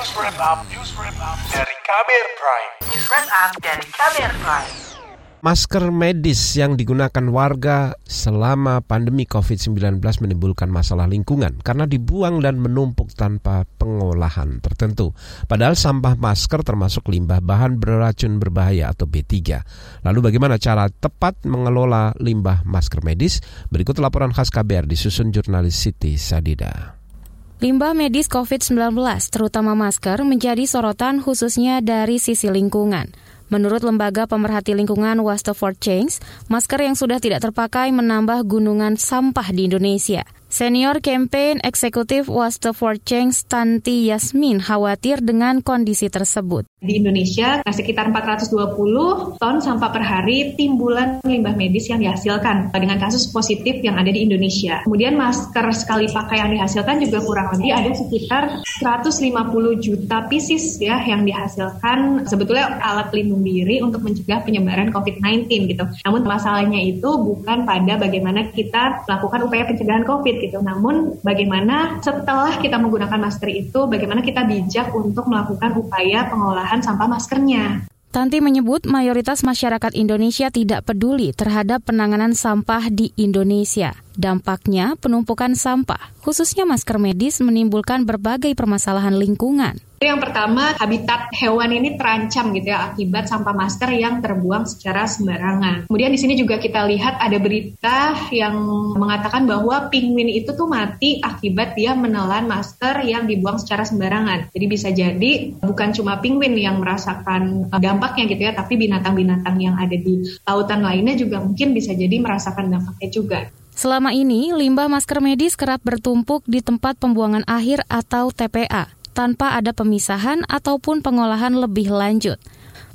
News Wrap Up, News Wrap Up dari Kamer Prime. News Wrap Up dari Kamer Prime. Masker medis yang digunakan warga selama pandemi COVID-19 menimbulkan masalah lingkungan karena dibuang dan menumpuk tanpa pengolahan tertentu. Padahal sampah masker termasuk limbah bahan beracun berbahaya atau B3. Lalu bagaimana cara tepat mengelola limbah masker medis? Berikut laporan khas KBR disusun jurnalis Siti Sadida. Limbah medis COVID-19, terutama masker, menjadi sorotan khususnya dari sisi lingkungan. Menurut Lembaga Pemerhati Lingkungan Waste for Change, masker yang sudah tidak terpakai menambah gunungan sampah di Indonesia. Senior Campaign Eksekutif Waste for Change Tanti Yasmin khawatir dengan kondisi tersebut. Di Indonesia, sekitar 420 ton sampah per hari timbulan limbah medis yang dihasilkan dengan kasus positif yang ada di Indonesia. Kemudian masker sekali pakai yang dihasilkan juga kurang lebih ada sekitar 150 juta pieces ya yang dihasilkan sebetulnya alat pelindung diri untuk mencegah penyebaran COVID-19 gitu. Namun masalahnya itu bukan pada bagaimana kita melakukan upaya pencegahan COVID gitu. Namun bagaimana setelah kita menggunakan masker itu, bagaimana kita bijak untuk melakukan upaya pengolahan sampah maskernya. Tanti menyebut mayoritas masyarakat Indonesia tidak peduli terhadap penanganan sampah di Indonesia. Dampaknya, penumpukan sampah, khususnya masker medis, menimbulkan berbagai permasalahan lingkungan. Yang pertama, habitat hewan ini terancam gitu ya akibat sampah masker yang terbuang secara sembarangan. Kemudian di sini juga kita lihat ada berita yang mengatakan bahwa penguin itu tuh mati akibat dia menelan masker yang dibuang secara sembarangan. Jadi bisa jadi bukan cuma penguin yang merasakan dampaknya gitu ya, tapi binatang-binatang yang ada di lautan lainnya juga mungkin bisa jadi merasakan dampaknya juga. Selama ini, limbah masker medis kerap bertumpuk di tempat pembuangan akhir atau TPA tanpa ada pemisahan ataupun pengolahan lebih lanjut.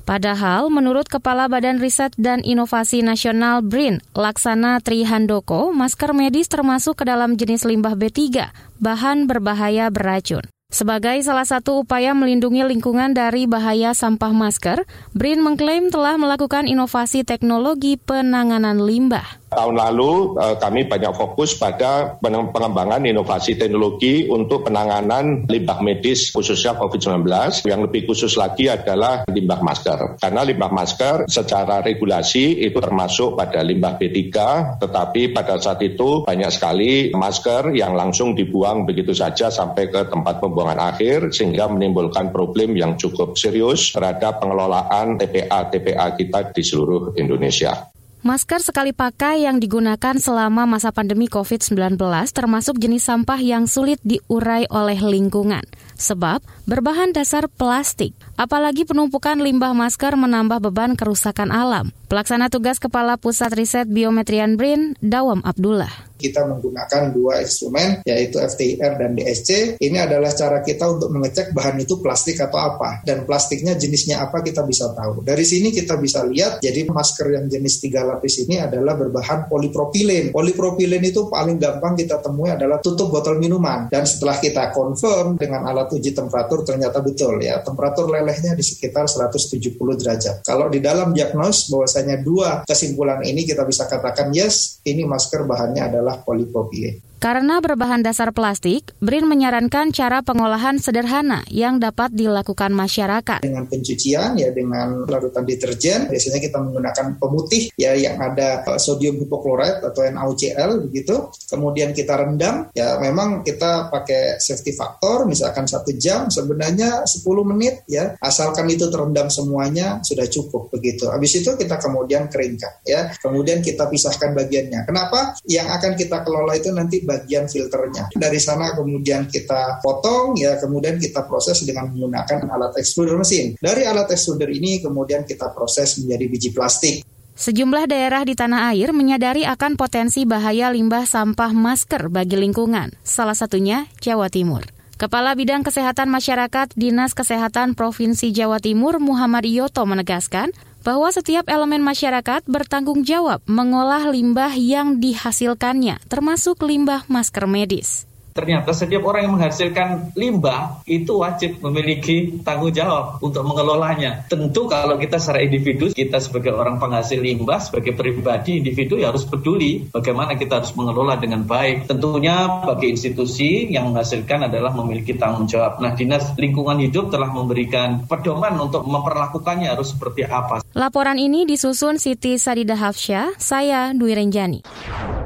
Padahal, menurut Kepala Badan Riset dan Inovasi Nasional BRIN, Laksana Trihandoko, masker medis termasuk ke dalam jenis limbah B3, bahan berbahaya beracun. Sebagai salah satu upaya melindungi lingkungan dari bahaya sampah masker, BRIN mengklaim telah melakukan inovasi teknologi penanganan limbah tahun lalu eh, kami banyak fokus pada pengembangan inovasi teknologi untuk penanganan limbah medis khususnya COVID-19. Yang lebih khusus lagi adalah limbah masker. Karena limbah masker secara regulasi itu termasuk pada limbah B3, tetapi pada saat itu banyak sekali masker yang langsung dibuang begitu saja sampai ke tempat pembuangan akhir sehingga menimbulkan problem yang cukup serius terhadap pengelolaan TPA-TPA kita di seluruh Indonesia. Masker sekali pakai yang digunakan selama masa pandemi COVID-19 termasuk jenis sampah yang sulit diurai oleh lingkungan. Sebab berbahan dasar plastik. Apalagi penumpukan limbah masker menambah beban kerusakan alam. Pelaksana tugas Kepala Pusat Riset Biometrian BRIN, Dawam Abdullah kita menggunakan dua instrumen yaitu FTIR dan DSC. Ini adalah cara kita untuk mengecek bahan itu plastik atau apa dan plastiknya jenisnya apa kita bisa tahu. Dari sini kita bisa lihat jadi masker yang jenis tiga lapis ini adalah berbahan polipropilen. Polipropilen itu paling gampang kita temui adalah tutup botol minuman dan setelah kita confirm dengan alat uji temperatur ternyata betul ya temperatur lelehnya di sekitar 170 derajat. Kalau di dalam diagnos bahwasanya dua kesimpulan ini kita bisa katakan yes ini masker bahannya adalah polipropilin. Karena berbahan dasar plastik, BRIN menyarankan cara pengolahan sederhana yang dapat dilakukan masyarakat. Dengan pencucian ya dengan larutan deterjen, biasanya kita menggunakan pemutih ya yang ada eh, sodium hipochlorite atau NaOCl begitu. Kemudian kita rendam, ya memang kita pakai safety factor misalkan satu jam sebenarnya 10 menit ya asalkan itu terendam semuanya sudah cukup begitu. Habis itu kita kemudian keringkan ya. Kemudian kita pisahkan bagiannya. Kenapa? Yang akan kita kelola itu nanti bagian filternya. Dari sana kemudian kita potong ya kemudian kita proses dengan menggunakan alat extruder mesin. Dari alat extruder ini kemudian kita proses menjadi biji plastik. Sejumlah daerah di tanah air menyadari akan potensi bahaya limbah sampah masker bagi lingkungan, salah satunya Jawa Timur. Kepala Bidang Kesehatan Masyarakat Dinas Kesehatan Provinsi Jawa Timur Muhammad Yoto menegaskan bahwa setiap elemen masyarakat bertanggung jawab mengolah limbah yang dihasilkannya, termasuk limbah masker medis. Ternyata setiap orang yang menghasilkan limbah itu wajib memiliki tanggung jawab untuk mengelolanya. Tentu kalau kita secara individu, kita sebagai orang penghasil limbah, sebagai pribadi individu ya harus peduli bagaimana kita harus mengelola dengan baik. Tentunya bagi institusi yang menghasilkan adalah memiliki tanggung jawab. Nah, Dinas Lingkungan Hidup telah memberikan pedoman untuk memperlakukannya harus seperti apa. Laporan ini disusun Siti Sadida Hafsyah, saya Dwi Renjani.